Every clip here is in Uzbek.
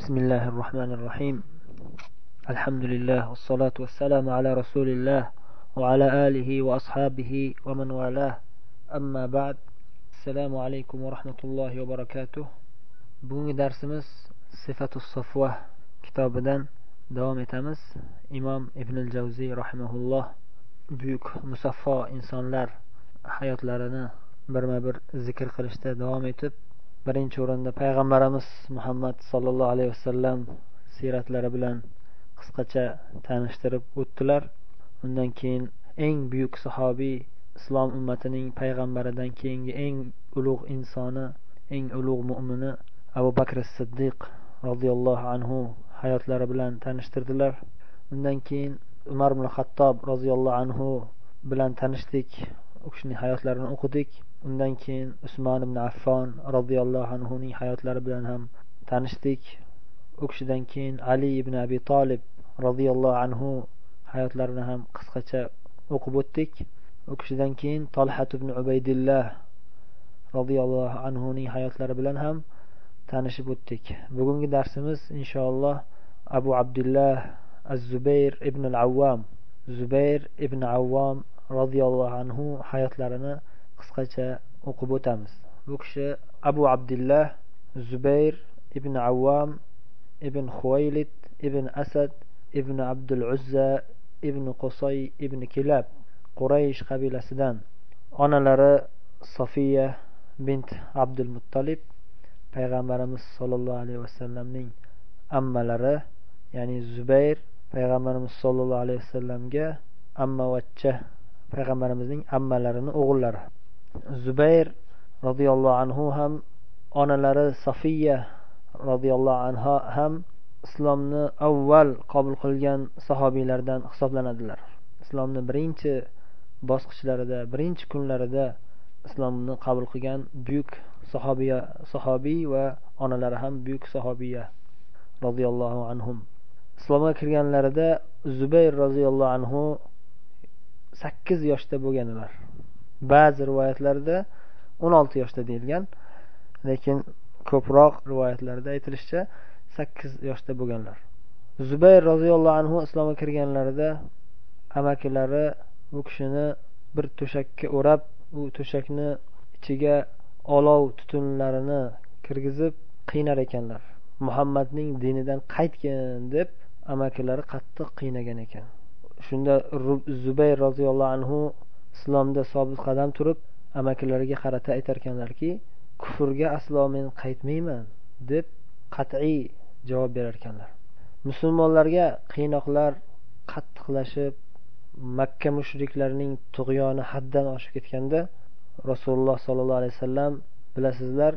بسم الله الرحمن الرحيم الحمد لله والصلاة والسلام على رسول الله وعلى آله وأصحابه ومن والاه أما بعد السلام عليكم ورحمة الله وبركاته bugungi darsimiz sifatu safva kitobidan davom etamiz imom ibn al javziy rahimaulloh buyuk musaffo insonlar hayotlarini birma bir zikr qilishda davom etib birinchi o'rinda payg'ambarimiz muhammad sollallohu alayhi vasallam siyratlari bilan qisqacha tanishtirib o'tdilar. Undan keyin eng buyuk sahobiy islom ummatining payg'ambaridan keyingi eng ulug' insoni eng ulug' mo'mini abu bakr siddiq roziyallohu anhu hayotlari bilan tanishtirdilar. Undan keyin umar ibn xattob roziyallohu anhu bilan tanishdik. U kishining hayotlarini o'qidik. Undan keyin usmon ibn affon roziyallohu anhuning hayotlari bilan ham tanishdik. U kishidan keyin ali ibn abi tolib roziyallohu anhu hayotlarini ham qisqacha o'qib o'tdik. U kishidan keyin tolhat ibn ubaydillah roziyallohu anhuning hayotlari bilan ham tanishib o'tdik. Bugungi darsimiz inshaalloh abu abdullah az zubayr ibn al avvam zubayr ibn avvom roziyallohu anhu hayotlarini qisqacha o'qib o'tamiz. Bu kishi abu abdullah zubayr ibn avvam ibn huvaylid ibn asad ibn abdul uzza ibn qusay ibn kilab quraysh qabilasidan onalari sofiya bint abdul muttolib payg'ambarimiz sollallohu alayhi vasallamning ammalari ya'ni zubayr payg'ambarimiz sollallohu alayhi vasallamga ammavachcha payg'ambarimizning ammalarini o'g'illari. Zubayr roziyallohu anhu ham onalari sofiya roziyallohu anha ham islomni avval qabul qilgan sahobiylardan hisoblanadilar. Islomni birinchi bosqichlarida birinchi kunlarida islomni qabul qilgan buyuk sahobiya sahobiy va onalari ham buyuk sahobiya roziyallohu anhum. Islomga kirganlarida zubayr roziyallohu anhu sakkiz yoshda bo'lganlar ba'zi rivoyatlarda o'n olti yoshda deyilgan lekin ko'proq rivoyatlarda aytilishicha sakkiz yoshda bo'lganlar. Zubayr roziyallohu anhu islomga kirganlarida amakilari u kishini bir to'shakka o'rab u to'shakni ichiga olov tutunlarini kirgizib qiynar ekanlar. Muhammadning dinidan qaytgin deb amakilari qattiq qiynagan ekan. Shunda zubayr roziyallohu anhu islomda sobit qadam turib amakilariga qarata aytarkanlarki kufrga aslo men qaytmayman deb qat'iy javob berar ekanlar musulmonlarga qiynoqlar qattiqlashib makka mushriklarining tug'yoni haddan oshib ketganda rasululloh sollallohu alayhi vasallam bilasizlar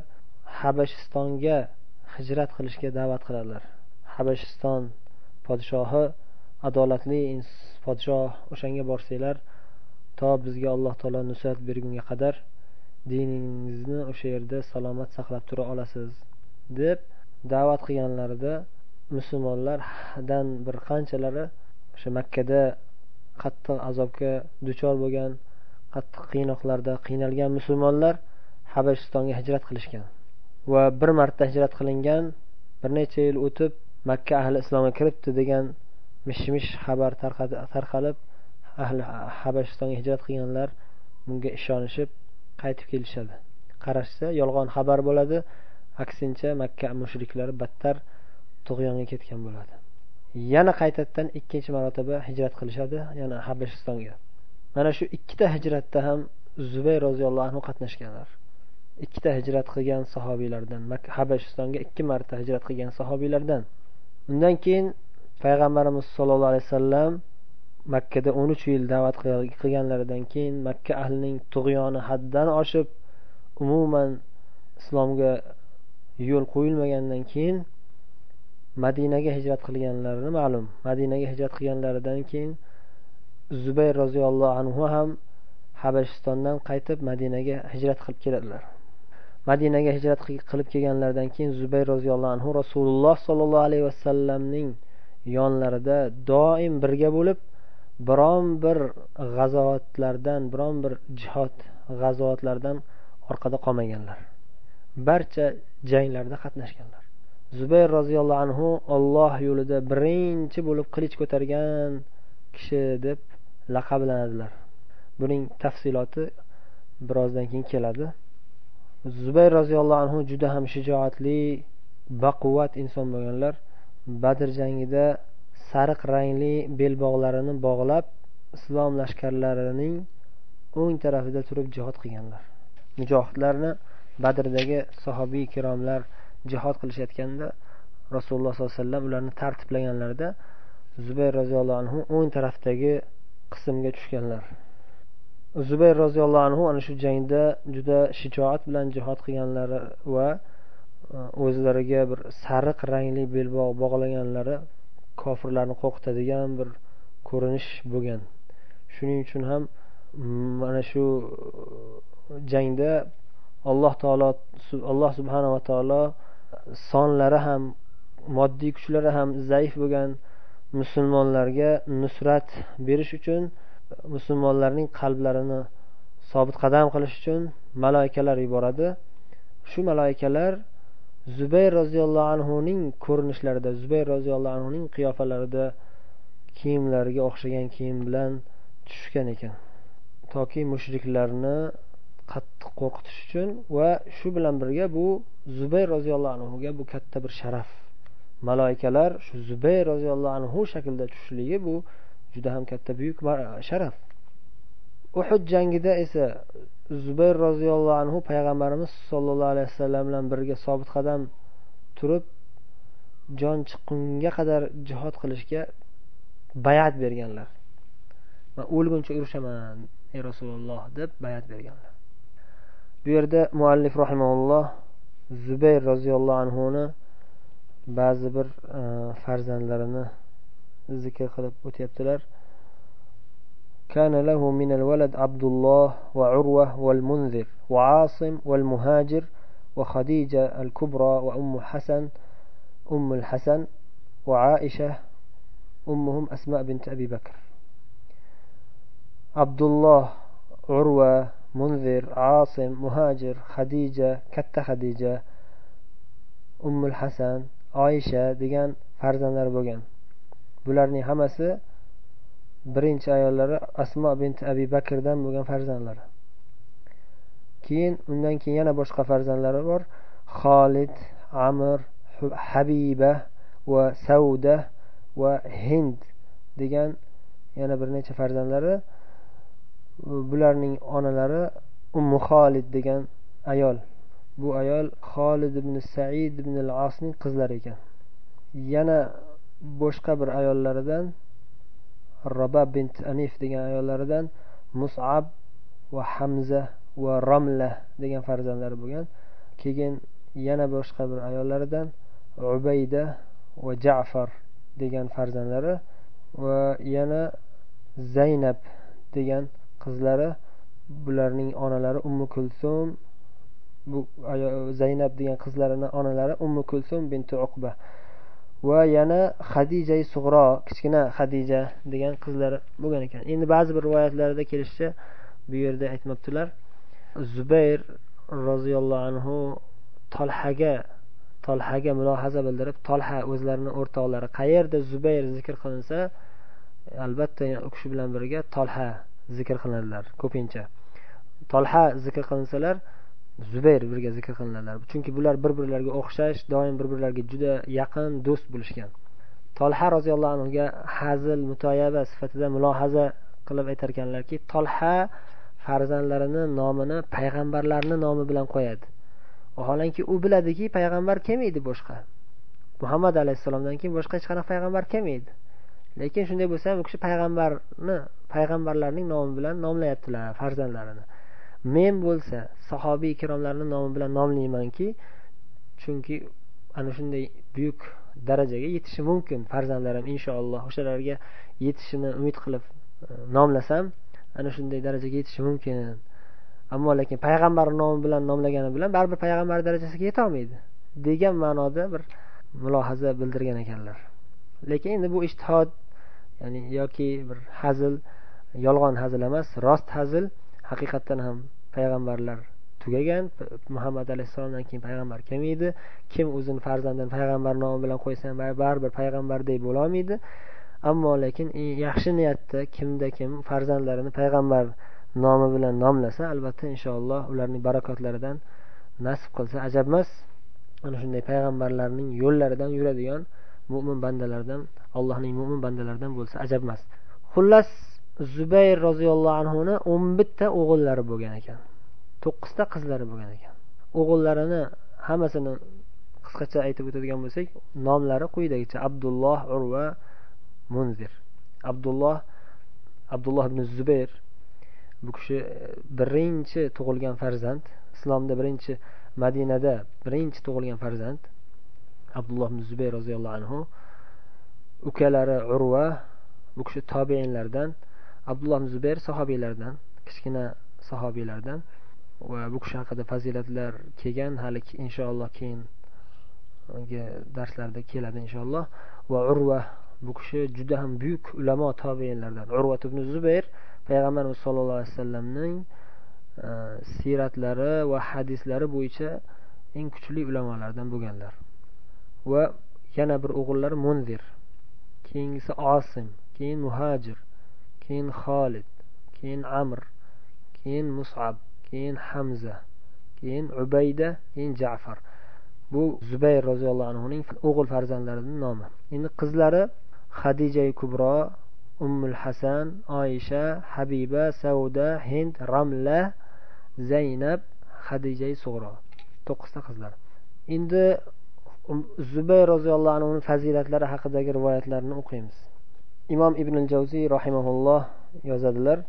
habashistonga hijrat qilishga da'vat qiladilar. Habashiston podshohi adolatli podshoh o'shanga borsanglar to bizga alloh taolo nusrat bergunga qadar diningizni o'sha yerda salomat saqlab tura olasiz deb da'vat qilganlarida musulmonlardan bir qanchalari o'sha makkada qattiq azobga duchor bo'lgan qattiq qiynoqlarda qiynalgan musulmonlar habashistonga hijrat qilishgan va bir marta hijrat qilingan bir necha yil o'tib makka ahli islomga kiribdi degan mish mish xabar tarqalib ahli habashistonga hijrat qilganlar bunga ishonishib qaytib kelishadi. Qarashsa yolg'on xabar bo'ladi. Aksincha makka mushriklari battar tug'yonga ketgan bo'ladi. Yana qaytadan ikkinchi marotaba hijrat qilishadi yana habashistonga. Mana shu ikkita hijratda ham zubay roziyallohu anhu qatnashganlar. Ikkita hijrat qilgan sahobiylardan habashistonga ikki marta hijrat qilgan sahobiylardan undan keyin payg'ambarimiz sollallohu alayhi vasallam makkada o'n uch yil da'vat qilganlaridan keyin makka ahlining tug'yoni haddan oshib umuman islomga yo'l qo'yilmagandan keyin madinaga hijrat qilganlarini ma'lum. Madinaga hijrat qilganlaridan keyin zubayr roziyallohu anhu ham habashistondan qaytib madinaga hijrat qilib keladilar. Madinaga hijrat qilib kelganlaridan keyin zubayr roziyallohu anhu rasululloh sollallohu alayhi vasallamning yonlarida doim birga bo'lib biron bir g'azovatlardan biron bir jihod g'azovatlardan orqada qolmaganlar. Barcha janglarda qatnashganlar. Zubayr roziyallohu anhu olloh yo'lida birinchi bo'lib qilich ko'targan kishi deb laqablanadilar. Buning tafsiloti birozdan keyin keladi. Zubayr roziyallohu anhu juda ham shijoatli baquvvat inson bo'lganlar. Badr jangida sariq rangli belbog'larini bog'lab islom lashkarlarining o'ng tarafida turib jihod qilganlar. Mujohidlarni badrdagi sahobiy ikromlar jihod qilishayotganda rasululloh sollallohu alayhi vasallam ularni tartiblaganlarida zubayr roziyallohu anhu o'ng tarafdagi qismga tushganlar. Zubayr roziyallohu anhu ana shu jangda juda shijoat bilan jihod qilganlari va e, o'zlariga bir sariq rangli belbog' bog'laganlari kofirlarni qo'rqitadigan bir ko'rinish bo'lgan. Shuning uchun ham mm, mana shu uh, jangda alloh taolo alloh subhanava taolo sonlari ham moddiy kuchlari ham zaif bo'lgan musulmonlarga nusrat berish uchun musulmonlarning qalblarini sobit qadam qilish uchun maloyikalar yuboradi. Shu maloyikalar zubayr roziyallohu anhuning ko'rinishlarida zubayr roziyallohu anhuning qiyofalarida kiyimlariga o'xshagan kiyim bilan tushgan ekan. Toki mushriklarni qattiq qo'rqitish uchun va shu bilan birga bu zubayr roziyallohu anhuga bu katta bir sharaf. Maloikalar shu zubayr roziyallohu anhu shaklida tushishligi bu juda ham katta buyuk sharaf. Uhud jangida esa zubayr roziyallohu anhu payg'ambarimiz sollallohu alayhi vasallam bilan birga sobit qadam turib jon chiqqunga qadar jihod qilishga bayat berganlar. Man o'lguncha urushaman ey rasululloh deb bayat berganlar. Bu yerda muallif rahimaulloh zubayr roziyallohu anhuni ba'zi bir e, farzandlarini zikr qilib o'tyaptilar. كان له من الولد عبد الله وعروة والمنذر وعاصم والمهاجر وخديجة الكبرى وأم حسن أم الحسن وعائشة أمهم أسماء بنت أبي بكر. عبد الله عروة منذر عاصم مهاجر خديجة katta خديجة أم الحسن عائشة degan farzandlar bo'lgan bularning hammasi birinchi ayollari asmo binti abi bakrdan bo'lgan farzandlari. Keyin undan keyin yana boshqa farzandlari bor. Xolid amir habiba va sauda va hind degan yana bir necha farzandlari. Bularning onalari ummu xolid degan ayol. Bu ayol xolid ibn said ibn al asning qizlari ekan. Yana boshqa bir ayollaridan roba bint anif degan ayollaridan musab va hamza va romla degan farzandlari bo'lgan. Keyin yana boshqa bir ayollaridan ubayda va jafar degan farzandlari va yana zaynab degan qizlari. Bularning onalari ummu kulsum bu zaynab degan qizlarini onalari ummu kulsum binti uqba. Va yana hadija sug'ro kichkina hadija degan qizlari bo'lgan ekan. Endi ba'zi bir rivoyatlarda kelishicha bu yerda aytmabdilar zubayr roziyallohu anhu tolhaga tolhaga mulohaza bildirib tolha o'zlarini o'rtoqlari qayerda zubayr zikr qilinsa albatta u kishi bilan birga tolha zikr qilinadilar ko'pincha. Tolha zikr qilinsalar zubayr birga zikr qilinadilar chunki bular bir birlariga o'xshash doim bir birlariga juda yaqin do'st bo'lishgan. Tolha roziyallohu anhuga hazil mutoyaba sifatida mulohaza qilib aytar ekanlarki tolha farzandlarini nomini payg'ambarlarni nomi bilan qo'yadi. Vaholanki u biladiki payg'ambar kelmaydi boshqa? Muhammad alayhissalomdan keyin boshqa hech qanaqa payg'ambar kelmaydi lekin shunday bo'lsa ham u kishi payg'ambarni payg'ambarlarning nomi bilan nomlayaptilar farzandlarini. Men bo'lsa sahobiy ikromlarni nomi bilan nomlaymanki chunki ana shunday buyuk darajaga yetishi mumkin farzandlarim inshaalloh o'shalarga yetishini umid qilib e, nomlasam ana shunday darajaga yetishi mumkin. Ammo lekin payg'ambar nomi bilan nomlagani bilan baribir payg'ambar darajasiga yetolmaydi degan ma'noda bir mulohaza bildirgan ekanlar. Lekin endi bu ishtihod ya'ni yoki bir hazil yolg'on hazil emas rost hazil haqiqatdan ham payg'ambarlar tugagan. Muhammad alayhissalomdan keyin payg'ambar kelmaydi kim o'zini farzandini payg'ambar nomi bilan qo'ysa ham baribir payg'ambardek bo'lolmaydi. Ammo lekin e, yaxshi niyatda kimda kim farzandlarini payg'ambar nomi bilan nomlasa albatta inshaalloh ularning barakotlaridan nasib qilsa ajab emas. Ana shunday payg'ambarlarning yo'llaridan yuradigan mo'min bandalardan allohning mo'min bandalaridan bo'lsa ajab emas. Xullas zubayr roziyallohu anhuni o'n bitta o'g'illari bo'lgan ekan. To'qqizta qizlari bo'lgan ekan. O'g'illarini hammasini qisqacha aytib o'tadigan bo'lsak nomlari quyidagicha abdulloh urva munzir. Abdulloh abdulloh ibn zubayr bu kishi e, birinchi tug'ilgan farzand islomda birinchi madinada birinchi tug'ilgan farzand abdulloh ibn zubayr roziyallohu anhu. Ukalari urva bu kishi tobeinlardan abdulloh ibn zubayr sahobiylardan kichkina sahobiylardan va bu kishi haqida fazilatlar kelgan hali inshaalloh keyingi darslarda keladi inshaalloh. Va urva bu kishi juda ham buyuk ulamo tobeinlardan urvat ibn zubayr payg'ambarimiz sollallohu alayhi vasallamning e, siyratlari va hadislari bo'yicha eng kuchli ulamolardan bo'lganlar. Va yana bir o'g'illari munzir keyingisi osim keyin muhajir keyin xolid keyin amr keyin musab keyin hamza keyin ubayda keyin jafar. Bu zubayr roziyallohu anhuning o'g'il farzandlarining nomi. Endi qizlari hadija kubro ummul hasan oyisha habiba sauda hind ramla zaynab hadija sug'ro to'qqizta qizlar. Endi um, zubayr roziyallohu anhuni fazilatlari haqidagi rivoyatlarni o'qiymiz. Imom ibn javziy rahimaulloh yozadilar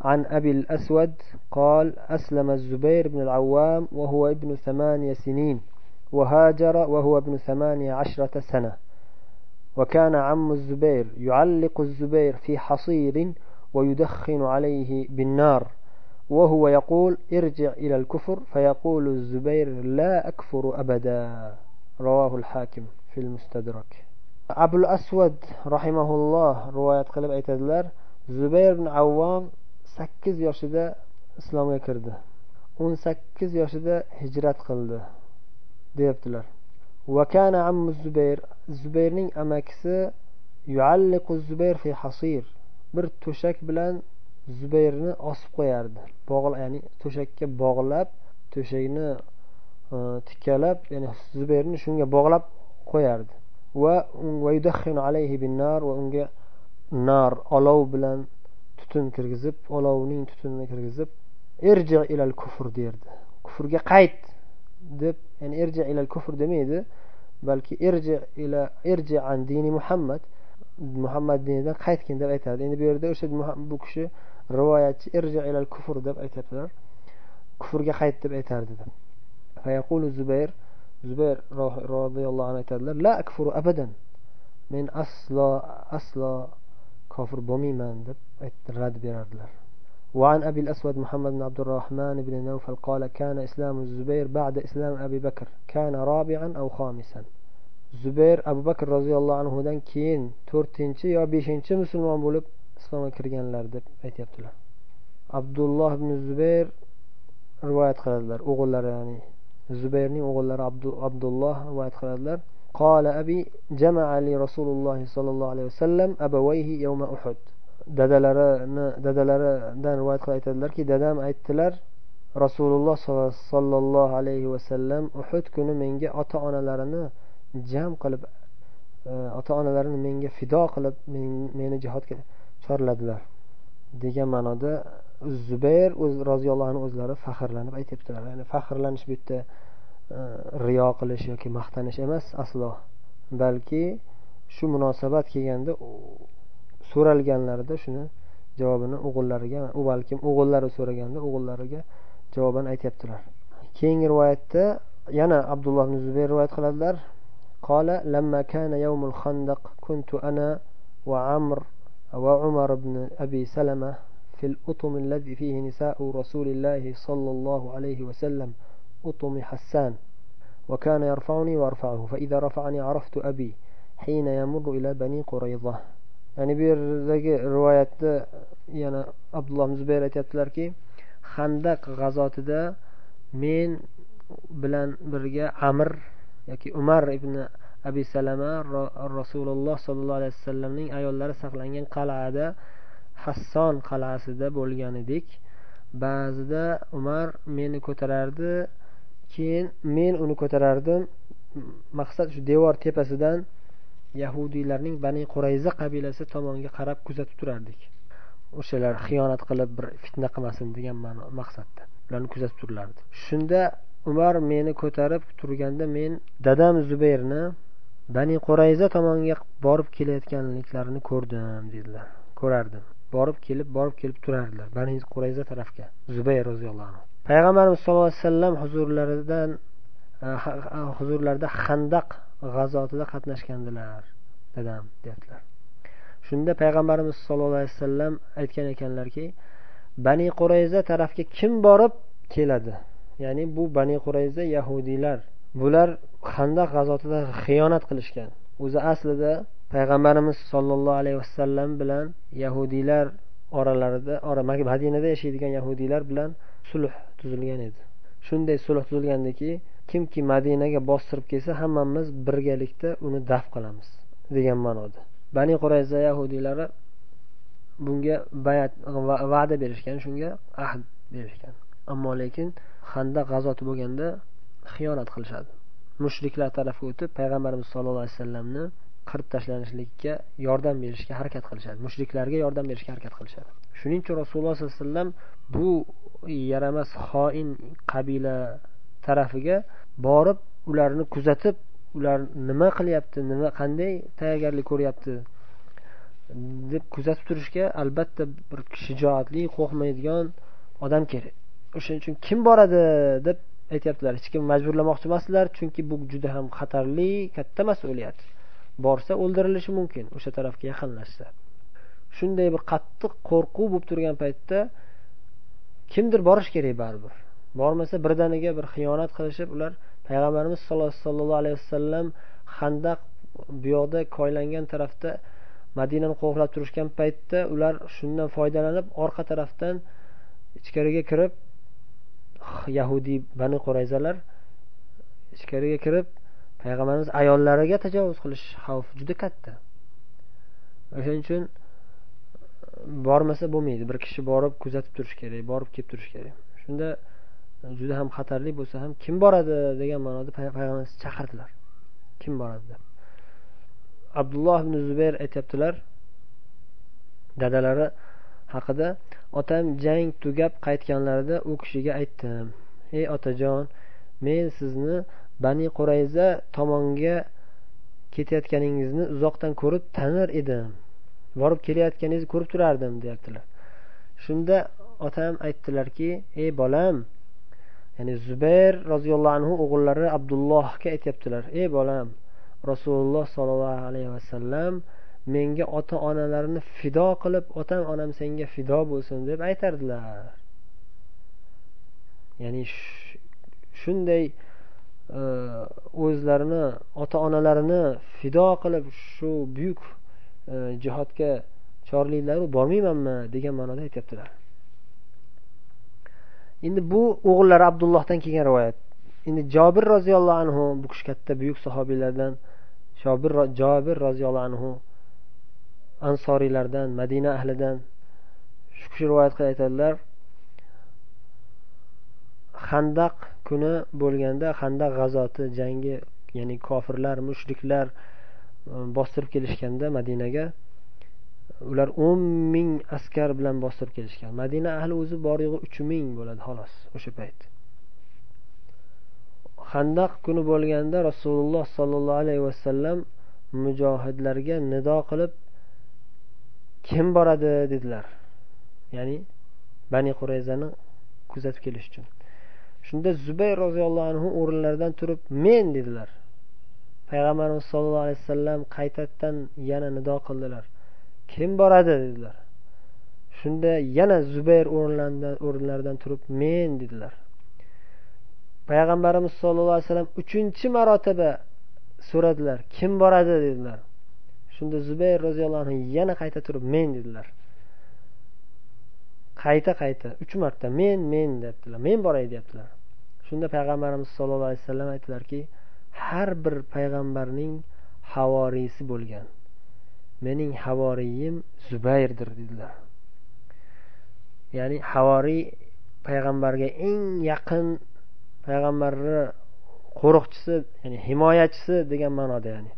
عن أبي الأسود قال أسلم الزبير بن العوام وهو ابن ثمانية سنين وهاجر وهو ابن ثمانية عشرة سنة وكان عم الزبير يعلق الزبير في حصير ويدخن عليه بالنار وهو يقول ارجع إلى الكفر فيقول الزبير لا أكفر أبدا رواه الحاكم في المستدرك abul asvad rahimaulloh rivoyat qilib aytadilar zubayr ibn avvom sakkiz yoshida islomga kirdi. O'n sakkiz yoshida hijrat qildi deyaptilar. Vakana ammu zubayr zubayrning amakisi yualliqu zubayr fi hasir. Bir to'shak bilan zubayrni osib qo'yardi. Ya'ni to'shakka bog'lab to'shakni e, tikkalab ya'ni zubayrni shunga bog'lab qo'yardi. Va va unga nar olov bilan tutun kirgizib olovning tutunini kirgizib irji ilal kufr derdi. Kufrga qayt deb ya'ni irji ilal kufr demaydi balki irji ila irji an dini muhammad muhammad dinidan qaytgin deb aytadi. Endi bu yerda o'sha bu kishi rivoyatchi irji ilal kufr deb aytyaptilar. Kufrga qayt deb aytardi. Zubayr zubayr roziyallohu anhu aytadilar la akfuru abadan men aslo aslo kofir bo'lmayman deb rad berardilar وعن أبي الأسود محمد بن عبد الرحمن بن نوفل قال كان إسلام الزبير بعد إسلام أبي بكر كان رابعا أو خامسا zubayr abu bakr roziyallohu anhudan keyin to'rtinchi yo beshinchi musulmon bo'lib islomga kirganlar deb aytyaptilar abdulloh ibn zubayr rivoyat qiladilar o'g'illari ya'ni zubayrning o'g'illari abdulloh rivoyat qiladilar قال أبي جمع لي رسول الله صلى الله عليه وسلم أبويه يوم أحد dadalarini dadalaridan rivoyat qilib aytadilarki dadam aytdilar rasululloh sollallohu alayhi vasallam uhud kuni menga ota onalarini jam qilib e, ota onalarini menga fido qilib meni jihodga chorladilar degan ma'noda zubayr o'z roziyallohu anhu o'zlari faxrlanib aytyaptilar ya'ni faxrlanish bu yerda e, riyo qilish yoki maqtanish emas aslo balki shu munosabat kelganda so'ralganlarida shuni javobini o'g'illariga u balkim o'g'illari so'raganda o'g'illariga javoban aytyaptilar keyingi rivoyatda yana abdulloh ibn zubayr rivoyat qiladilar قال لما كان يوم الخندق كنت أنا وعمر وعمر بن أبي سلمة في الأطم الذي فيه نساء رسول الله صلى الله عليه وسلم أطم حسان وكان يرفعني وارفعه فإذا رفعني عرفت أبي حين يمر إلى بني قريظة ya'ni bu yerdagi rivoyatda yana abdulloh zubayr aytyaptilarki handaq g'azotida men bilan birga amir yoki umar ibn abi salama rasululloh sollallohu alayhi vasallamning ayollari saqlangan qal'ada hasson qal'asida bo'lgan edik ba'zida umar meni ko'tarardi keyin men uni ko'tarardim. Maqsad shu devor tepasidan yahudiylarning bani qurayza qabilasi tomonga qarab kuzatib turardik. O'shalar xiyonat qilib bir fitna qilmasin degan maqsadda ularni kuzatib turilardi shunda umar meni ko'tarib turganda men dadam zubayrni bani qurayza tomonga borib kelayotganliklarini ko'rdim dedilar. Ko'rardim. Borib kelib borib kelib turardilar. Bani qurayza tarafga zubayr roziyallohu anhu. Payg'ambarimiz sallallohu alayhi vasallam huzurlaridan e, huzurlarida handaq g'azotida qatnashgandilar dadam deyaptilar shunda payg'ambarimiz sollallohu alayhi vasallam aytgan ekanlarki bani qurayza tarafga kim borib keladi? Ya'ni bu bani qurayza yahudiylar. Bular handaq g'azotida xiyonat qilishgan. O'zi aslida payg'ambarimiz sollallohu alayhi vasallam bilan yahudiylar oralarida madinada yashaydigan yahudiylar bilan sulh tuzilgan edi. Shunday sulh tuzilgandiki kimki madinaga bostirib kelsa hammamiz birgalikda uni daf qilamiz degan ma'noda. Bani qurayza yahudiylari bunga bayat va'da berishgan shunga ahd berishgan. Ammo lekin handaq g'azoti bo'lganda xiyonat qilishadi. Mushriklar tarafga o'tib payg'ambarimiz sollallohu alayhi vasallamni qirib tashlanishlikka yordam berishga harakat qilishadi. Mushriklarga yordam berishga harakat qilishadi. Shuning uchun rasululloh sollallohu alayhi vasallam bu yaramas xoin qabila tarafiga borib ularni kuzatib ular nima qilyapti nima qanday tayyorgarlik ko'ryapti deb kuzatib turishga albatta bir shijoatli qo'rqmaydigan odam kerak. O'shaning uchun kim boradi deb aytyaptilar. Hech kim majburlamoqchi emaslar chunki bu juda ham xatarli katta mas'uliyat. Borsa o'ldirilishi mumkin o'sha tarafga yaqinlashsa shunday bir qattiq qo'rquv bo'lib turgan paytda kimdir borish kerak baribir. Bormasa birdaniga bir xiyonat qilishib ular payg'ambarimiz sollallohu alayhi vasallam handaq bu yoqda koylangan tarafda madinani qo'riqlab turishgan paytda ular shundan foydalanib orqa tarafdan ichkariga kirib yahudiy bani qurayzalar ichkariga kirib payg'ambarimiz ayollariga tajovuz qilish xavfi juda katta. O'shaning uchun e, bormasa bo'lmaydi. Bir kishi borib kuzatib turishi kerak borib kelib turishi kerak. Shunda juda ham xatarli bo'lsa ham kim boradi degan ma'noda payg'ambarimiz chaqirdilar. Kim boradi deb. Abdulloh ibn zubayr aytyaptilar dadalari haqida otam jang tugab qaytganlarida u kishiga aytdim. Ey otajon men sizni bani qurayza tomonga ketayotganingizni uzoqdan ko'rib tanir edim. Borib kelayotganingizni ko'rib turardim deyaptilar. Shunda otam aytdilarki ey bolam ya'ni zubayr roziyallohu anhu o'g'illari abdullohga aytyaptilar. Ey bolam rasululloh sollallohu alayhi vasallam menga ota onalarini fido qilib otam onam senga fido bo'lsin deb aytardilar. Ya'ni shunday o'zlarini ota onalarini fido qilib shu buyuk e, jihodga chorlaydilaru bormaymanmi degan ma'noda aytyaptilar. Endi bu o'g'illari abdullohdan kelgan rivoyat. Endi jobir roziyallohu anhu bu kishi katta buyuk sahobiylardan jobir jobir roziyallohu anhu ansoriylardan madina ahlidan shu kishi rivoyat qilib aytadilar. Handaq kuni bo'lganda handaq g'azoti jangi ya'ni kofirlar mushriklar e, bostirib kelishganda madinaga ular o'n ming askar bilan bostirib kelishgan. Madina ahli o'zi bor yo'g'i uch ming bo'ladi xolos o'sha payt. Handaq kuni bo'lganda rasululloh sollallohu alayhi vasallam mujohidlarga nido qilib kim boradi? dedilar. Ya'ni bani qurayzani kuzatib kelish uchun. Shunda zubay roziyallohu anhu o'rinlaridan turib men dedilar. Payg'ambarimiz sollallohu alayhi vasallam qaytadan yana nido qildilar. Kim boradi? dedilar. Shunda yana zubayr o'rinlaridan turib men dedilar. Payg'ambarimiz sollallohu alayhi vasallam uchinchi marotaba so'radilar kim boradi? dedilar. Shunda zubayr roziyallohu anhu yana qayta turib men dedilar. Qayta qayta uch marta men men deyaptilar men boray deyaptilar shunda payg'ambarimiz sollallohu alayhi vasallam aytdilarki har bir payg'ambarning havoriysi bo'lgan. Mening havoriyim zubayrdir dedilar. Ya'ni havoriy payg'ambarga eng yaqin payg'ambarni qo'riqchisi ya'ni himoyachisi degan ma'noda ya'ni.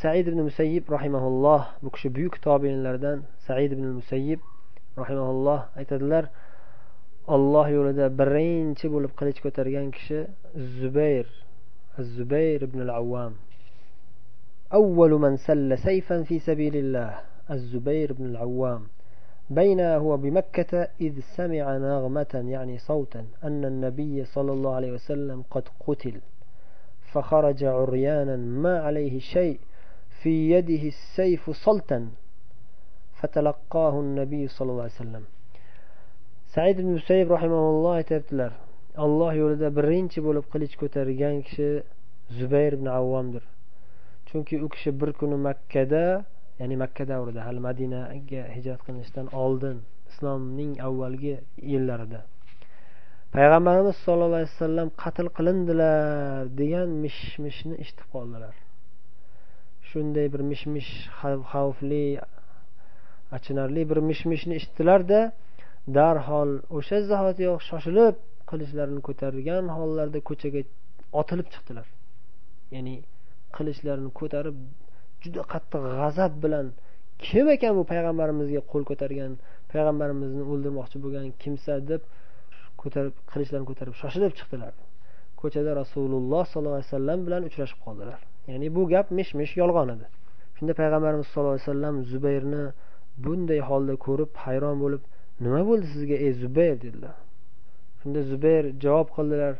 Said ibn musayyib rahimaulloh bu kishi buyuk tobeinlardan said ibn musayyib rahimaulloh aytadilar olloh yo'lida birinchi bo'lib qilich ko'targan kishi zubayr zubayr ibn al avvam أول من سل سيفا في سبيل الله الزبير بن العوام بين هو بمكة إذ سمع نغمة يعني صوتا أن النبي صلى الله عليه وسلم قد قتل فخرج عريانا ما عليه شيء في يده السيف صلتا فتلقاه النبي صلى الله عليه وسلم said ibn musayib rahimaulloh aytyaptilar alloh yo'lida birinchi bo'lib qilich ko'targan kishi zubayr ibn avvomdir. Chunki u kishi bir kuni makkada ya'ni makka davrida hali madinaga hijrat qilinishdan oldin islomning avvalgi yillarida payg'ambarimiz sollallohu alayhi vasallam qatl qilindilar degan mish mishni eshitib qoldilar. Shunday bir mish mish xavfli achinarli bir mish mishni eshitdilarda darhol o'sha zahotiyoq shoshilib qilichlarini ko'targan hollarida ko'chaga otilib chiqdilar. Ya'ni qilichlarini ko'tarib juda qattiq g'azab bilan kim ekan bu payg'ambarimizga qo'l ko'targan payg'ambarimizni o'ldirmoqchi bo'lgan kimsa deb ko'tarib qilichlarini ko'tarib shoshilib chiqdilar. Ko'chada rasululloh sollallohu alayhi vasallam bilan uchrashib qoldilar. Ya'ni bu gap mish mish yolg'on edi. Shunda payg'ambarimiz sallallohu alayhi vasallam zubayrni bunday holda ko'rib hayron bo'lib nima bo'ldi sizga ey zubayr dedilar. Shunda zubayr javob qildilar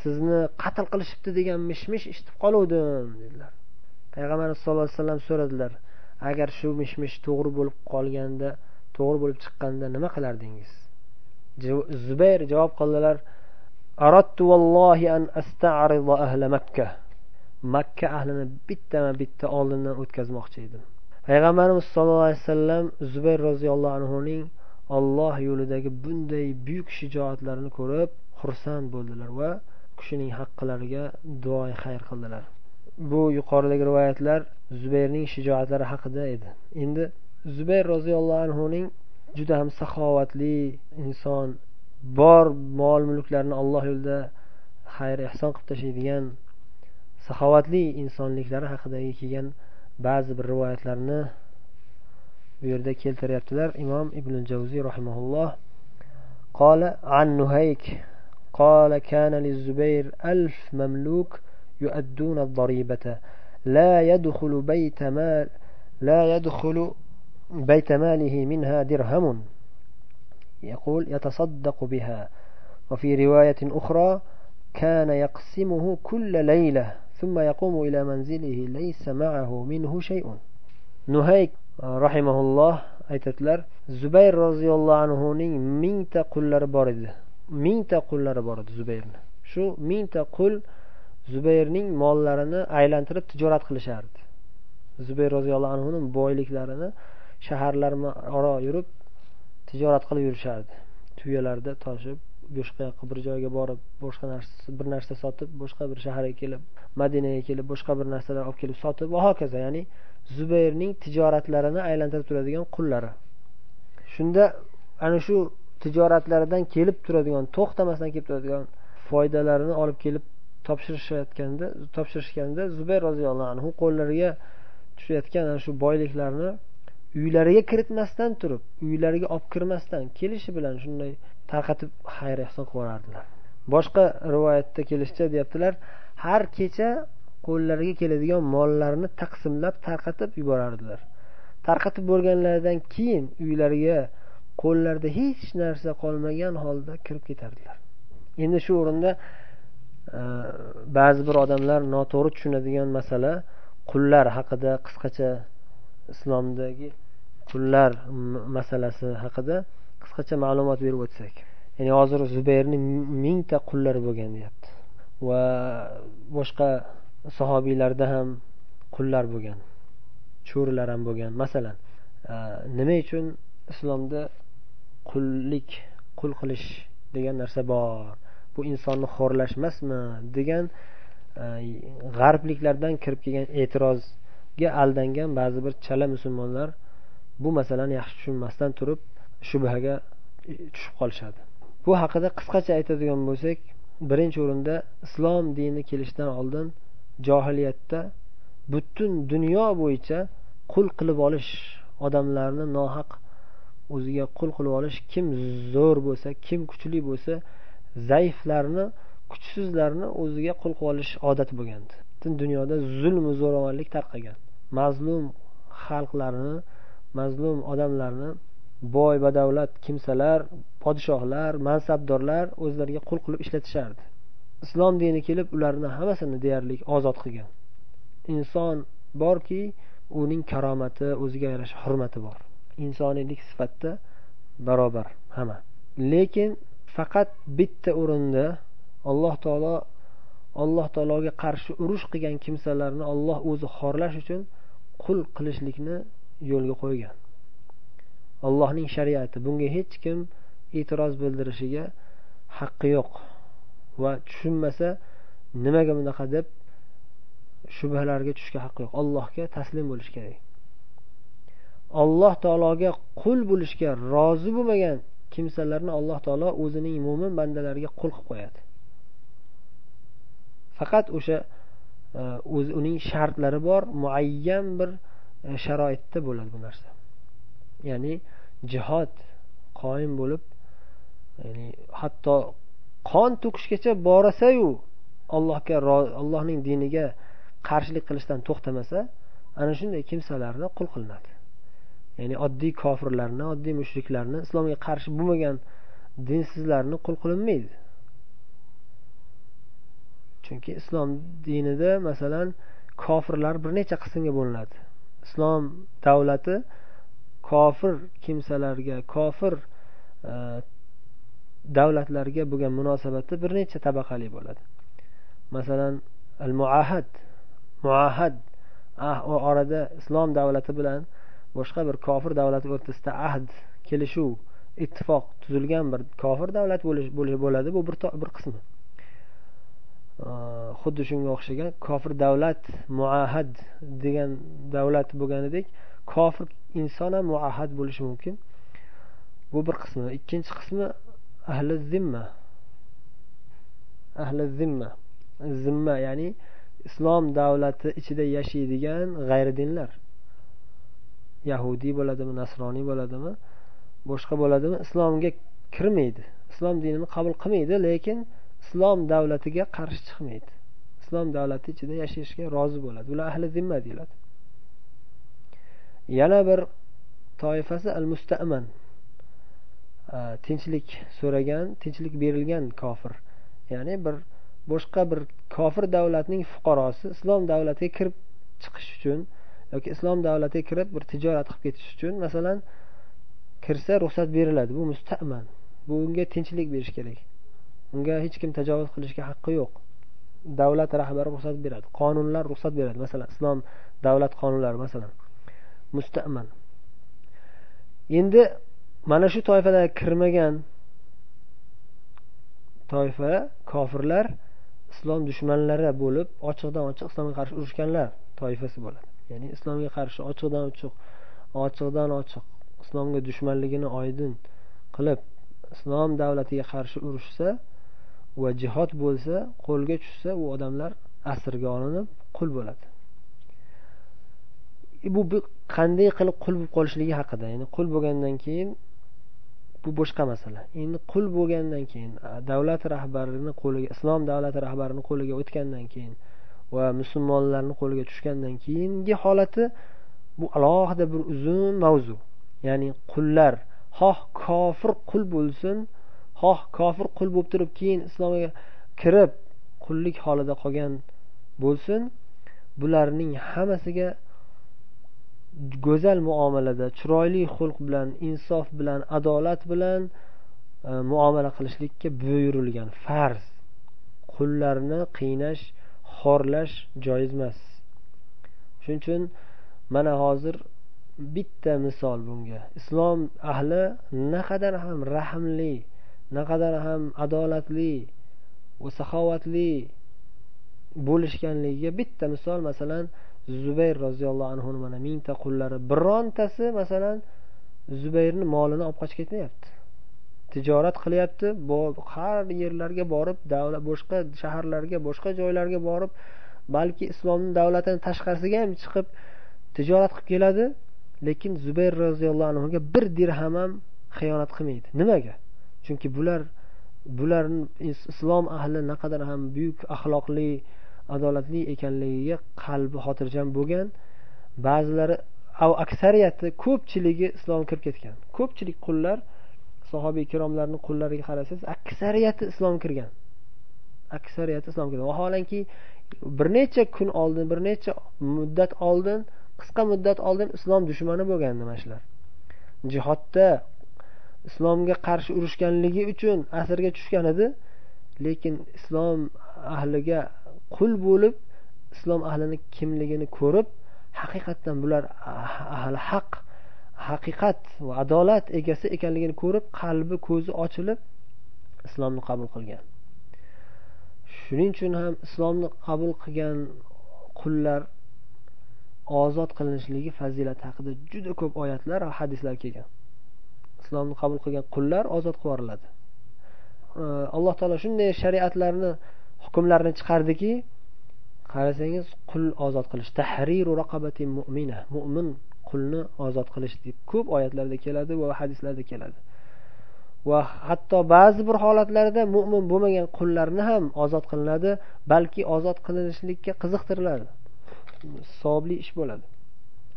sizni qatl qilishibdi degan mish mish eshitib qoluvdim dedilar. Payg'ambarimiz sallallohu alayhi vasallam so'radilar agar shu mish mish to'g'ri bo'lib qolganda to'g'ri bo'lib chiqqanda nima qilardingiz? Zubayr javob qildilar aradtu vallohi an asta'rida ahla makka. Makka ahlini bittama bitta oldindan o'tkazmoqchi edim. Payg'ambarimiz sollallohu alayhi vasallam zubayr roziyallohu anhuning olloh yo'lidagi bunday buyuk shijoatlarni ko'rib xursand bo'ldilar va kishining haqqilariga duoi xayr qildilar. Bu yuqoridagi rivoyatlar zubayrning shijoatlari haqida edi. Endi zubayr roziyallohu anhuning juda ham saxovatli inson bor mol mulklarni alloh yo'lida xayr ehson qilib tashlaydigan saxovatli insonliklari haqidagi kelgan ba'zi bir rivoyatlarni bu yerda keltiryaptilar. Imom ibn javziy rahimaulloh قال عن نهيك قال كان للزبير ألف مملوك يؤدون الضريبة لا يدخل بيت مال لا يدخل بيت ماله منها درهم يقول يتصدق بها وفي رواية أخرى كان يقسمه كل ليلة ثم يقوم إلى منزله ليس معه منه شيء نهيك Э, rahimaulloh aytadilar zubayr roziyallohu anhuning mingta qullari bor edi. Mingta qullari bor edi zubayrni. Shu mingta qul zubayrning mollarini aylantirib tijorat qilishardi. Zubayr roziyallohu anhuni boyliklarini shaharlar oro yurib tijorat qilib yurishardi. Tuyalarda toshib boshqa yoqqa bir joyga borib boshqa narsa bir narsa sotib boshqa bir shaharga kelib madinaga kelib boshqa bir narsalar olib kelib sotib va hokazo ya'ni zubayrning tijoratlarini aylantirib turadigan qullari. Shunda ana shu tijoratlaridan kelib turadigan to'xtamasdan kelib turadigan foydalarini olib kelib topshirishayotganda topshirishganda zubayr roziyallohu anhu qo'llariga tushayotgan ana shu boyliklarni uylariga kiritmasdan turib uylariga olib kirmasdan kelishi bilan shunday tarqatib xayr ehson qilib yuborardilar. Boshqa rivoyatda kelishicha deyaptilar har kecha qo'llariga keladigan mollarni taqsimlab tarqatib yuborardilar. Tarqatib bo'lganlaridan keyin uylariga qo'llarida hech narsa qolmagan holda kirib ketardilar. Endi shu o'rinda e, ba'zi bir odamlar noto'g'ri tushunadigan masala qullar haqida qisqacha islomdagi qullar masalasi haqida qisqacha ma'lumot berib o'tsak. Ya'ni hozir zubayrni mingta qullari bo'lgan deyapti. Va boshqa sahobiylarda ham qullar bo'lgan cho'rilar ham bo'lgan. Masalan e, nima uchun islomda qullik qul qilish degan narsa bor? Bu insonni xo'rlash emasmi degan e, g'arbliklardan kirib kelgan e'tirozga aldangan ba'zi bir chala musulmonlar bu masalani yaxshi tushunmasdan turib shubhaga tushib qolishadi. Bu haqida qisqacha aytadigan bo'lsak birinchi o'rinda islom dini kelishidan oldin johiliyatda butun dunyo bo'yicha qul qilib olish odamlarni nohaq o'ziga qul qilib olish kim zo'r bo'lsa kim kuchli bo'lsa zaiflarni kuchsizlarni o'ziga qul qilib olish odat bo'lgan butun dunyoda zulm zo'ravonlik tarqagan. Mazlum xalqlarni mazlum odamlarni boy badavlat kimsalar podshohlar mansabdorlar o'zlariga qul qilib ishlatishardi islom dini kelib ularni hammasini deyarli ozod qilgan. Inson borki uning karomati o'ziga yarasha hurmati bor. Insoniylik sifatida barobar hamma. Lekin faqat bitta o'rinda alloh taolo alloh taologa qarshi urush qilgan kimsalarni olloh o'zi xorlash uchun qul qilishlikni yo'lga qo'ygan. Allohning shariati bunga hech kim e'tiroz bildirishiga haqqi yo'q. Va tushunmasa nimaga bunaqa deb shubhalarga tushishga haqqi yo'q. Allohga taslim bo'lish kerak. Alloh taologa qul bo'lishga rozi bo'lmagan kimsalarni alloh taolo o'zining mo'min bandalariga qul qilib qo'yadi. Faqat o'sha e, o'zi uning shartlari bor muayyan bir e, sharoitda bo'ladi bu narsa. Ya'ni jihod qoyim bo'lib ya'ni hatto qon to'kishgacha borasayu allohga allohning diniga qarshilik qilishdan to'xtamasa ana shunday kimsalarni qul qilinadi. Ya'ni oddiy kofirlarni oddiy mushriklarni islomga qarshi bo'lmagan dinsizlarni qul qilinmaydi. Chunki islom dinida masalan kofirlar bir necha qismga bo'linadi. Islom davlati kofir kimsalarga kofir e, davlatlarga bo'lgan munosabati bir necha tabaqali bo'ladi. Masalan al muahad muahad ah, orada islom davlati bilan boshqa bir kofir davlati o'rtasida ahd kelishuv ittifoq tuzilgan bir kofir davlat bo'ladi bu bir, bir qismi. Xuddi shunga o'xshagan kofir davlat muahad degan davlat bo'lganidek kofir inson ham muahad bo'lishi mumkin. Bu bir qismi. Ikkinchi qismi ahli zimma. Ahli zimma. Zimma ya'ni islom davlati ichida yashaydigan g'ayridinlar. Yahudiy bo'ladimi nasroniy bo'ladimi boshqa bo'ladimi? Islomga kirmaydi. Islom dinini qabul qilmaydi lekin islom davlatiga qarshi chiqmaydi. Islom davlati ichida yashashga rozi bo'ladi. Ular ahli zimma deyiladi. Yana bir toifasi al mustaman E, tinchlik so'ragan tinchlik berilgan kofir. Ya'ni bir boshqa bir kofir davlatning fuqarosi islom davlatiga kirib chiqish uchun yoki islom davlatiga kirib bir tijorat qilib ketish uchun masalan kirsa ruxsat beriladi. Bu mustaman bu unga tinchlik berish kerak. Unga hech kim tajovuz qilishga haqqi yo'q. Davlat rahbari ruxsat beradi. Qonunlar ruxsat beradi. Masalan islom davlat qonunlari masalan. Mustaman endi mana shu toifalarga kirmagan toifa kofirlar islom dushmanlari bo'lib ochiqdan ochiq islomga qarshi urushganlar toifasi bo'ladi. Ya'ni islomga qarshi ochiqdan ochiq ochiqdan ochiq islomga dushmanligini oydin qilib islom davlatiga qarshi urushsa va jihod bo'lsa qo'lga tushsa u odamlar asrga olinib qul bo'ladi. E, bu qanday qilib qul bo'lib qolishligi haqida? Ya'ni qul bo'lgandan keyin bu boshqa masala. Endi qul bo'lgandan keyin davlat rahbarini qo'liga islom davlati rahbarini qo'liga o'tgandan keyin va musulmonlarni qo'liga tushgandan keyingi holati bu alohida bir uzun mavzu. Ya'ni qullar xoh kofir qul bo'lsin xoh kofir qul bo'lib turib keyin islomga kirib qullik holida qolgan bo'lsin bularning hammasiga go'zal muomalada chiroyli xulq bilan insof bilan adolat bilan e, muomala qilishlikka buyurilgan farz. Qullarni qiynash xorlash joiz emas. Shuning uchun mana hozir bitta misol bunga. Islom ahli naqadar ham rahmli naqadar ham adolatli va saxovatli bo'lishganligiga bitta misol masalan zubayr roziyallohu anhuni mana mingta qullari. Birontasi masalan zubayrni molini olib qochib ketmayapti. Tijorat qilyapti har yerlarga borib davlat boshqa shaharlarga boshqa joylarga borib balki islomni davlatini tashqarisiga ham chiqib tijorat qilib keladi. Lekin zubayr roziyallohu anhuga bir dirham ham xiyonat qilmaydi. Nimaga? Chunki bular bularni islom ahli naqadar ham buyuk axloqli adolatli ekanligiga qalbi xotirjam bo'lgan ba'zilari aksariyati ko'pchiligi islomga kirib ketgan. Ko'pchilik qullar sahobiy ikromlarni qullariga qarasangiz aksariyati islomga kirgan. Aksariyati islomga kirgan. Vaholanki bir necha kun oldin bir necha muddat oldin qisqa muddat oldin islom dushmani bo'lgan mana shular? Jihodda islomga qarshi urushganligi uchun asirga tushgan edi lekin islom ahliga qul bo'lib islom ahlini kimligini ko'rib haqiqatdan bular ahli haq haqiqat va adolat egasi ekanligini ko'rib qalbi ko'zi ochilib islomni qabul qilgan. Shuning uchun ham islomni qabul qilgan qullar ozod qilinishligi fazilati haqida juda ko'p oyatlar va hadislar kelgan. Islomni qabul qilgan qullar ozod qilib yuboriladi alloh taolo shunday shariatlarni hukmlarni chiqardiki qarasangiz qul ozod qilish. Tahriru raqabati mu'mina. Mo'min qulni ozod qilish deb ko'p oyatlarda keladi va hadislarda keladi. Va hatto ba'zi bir holatlarda mo'min bo'lmagan qullarni ham ozod qilinadi balki ozod qilinishlikka qiziqtiriladi. Savobli ish bo'ladi.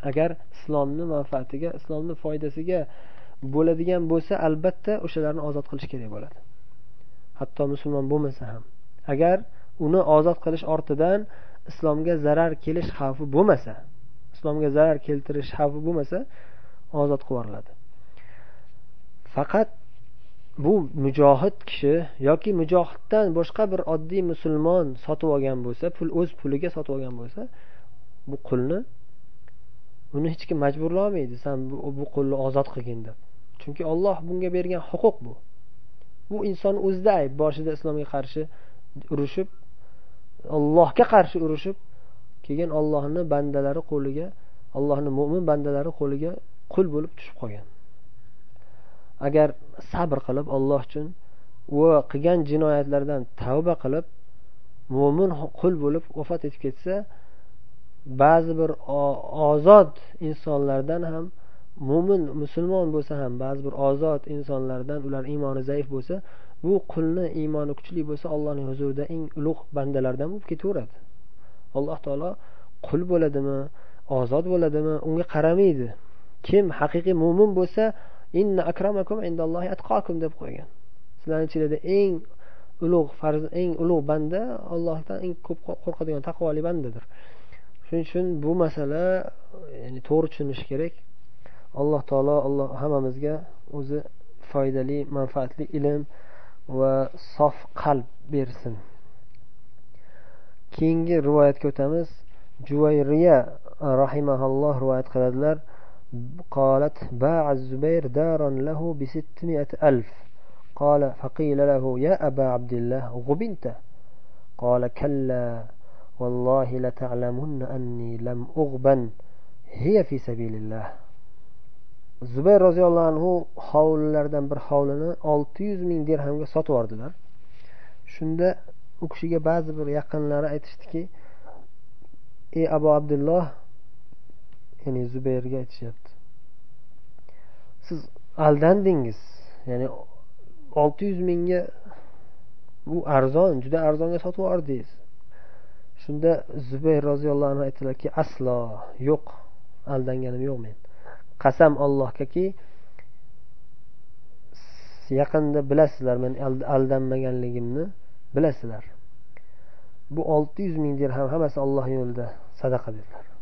Agar islomni manfaatiga islomni foydasiga bo'ladigan bo'lsa albatta o'shalarni ozod qilish kerak bo'ladi. Hatto musulmon bo'lmasa ham. Agar uni ozod qilish ortidan islomga zarar kelish xavfi bo'lmasa islomga zarar keltirish xavfi bo'lmasa ozod qilib yuboriladi faqat bu mujohid kishi yoki mujohiddan boshqa bir oddiy musulmon sotib olgan bo'lsa pul o'z puliga sotib olgan bo'lsa bu qulni uni hech kim majburlolmaydi san bu, bu qulni ozod qilgin deb. Chunki olloh bunga bergan huquq bu. Bu inson o'zida ayb boshida islomga qarshi urushib ollohga qarshi urushib keyin ollohni bandalari qo'liga allohni mo'min bandalari qo'liga qul bo'lib tushib qolgan. Agar sabr qilib olloh uchun va qilgan jinoyatlaridan tavba qilib mo'min qul bo'lib vafot etib ketsa ba'zi bir ozod insonlardan ham mo'min musulmon bo'lsa ham ba'zi bir ozod insonlardan ular iymoni zaif bo'lsa bu qulni iymoni kuchli bo'lsa allohning huzurida eng ulug' bandalardan bo'lib ketaveradi. Alloh taolo qul bo'ladimi ozod bo'ladimi unga qaramaydi. Kim haqiqiy mo'min bo'lsa inna akramakum indallohi atqokum deb qo'ygan. Sizlarni ichinglarda eng ulug' farz eng ulug' banda allohdan eng ko'p qo'rqadigan taqvoli bandadir. Shuning uchun bu masala ya'ni to'g'ri tushunish kerak. Alloh taolo alloh hammamizga o'zi foydali manfaatli ilm va sof qalb bersin keyingi rivoyatga o'tamiz juvayriya rahimahalloh rivoyat qiladilar قالت باع الزبير دارا له بستمائة ألف. قال فقيل له يا أبا عبد الله غبنت. قال كلا والله لتعلمن أني لم أغبن. هي في سبيل الله. Zubayr roziyallohu anhu hovlilardan bir hovlini olti yuz ming dirhamga sotib yubordilar shunda u kishiga ba'zi bir yaqinlari aytishdiki ey abu abdulloh ya'ni zubayrga aytishyapti siz aldandingiz ya'ni olti yuz mingga bu arzon juda arzonga sotib yubordingiz shunda zubayr roziyallohu anhu aytdilarki aslo yo'q aldanganim yo'q men. Qasam ollohgaki yaqinda bilasizlar men aldanmaganligimni bilasizlar. Bu olti yuz ming dirham hammasi olloh yo'lida sadaqa dedilar.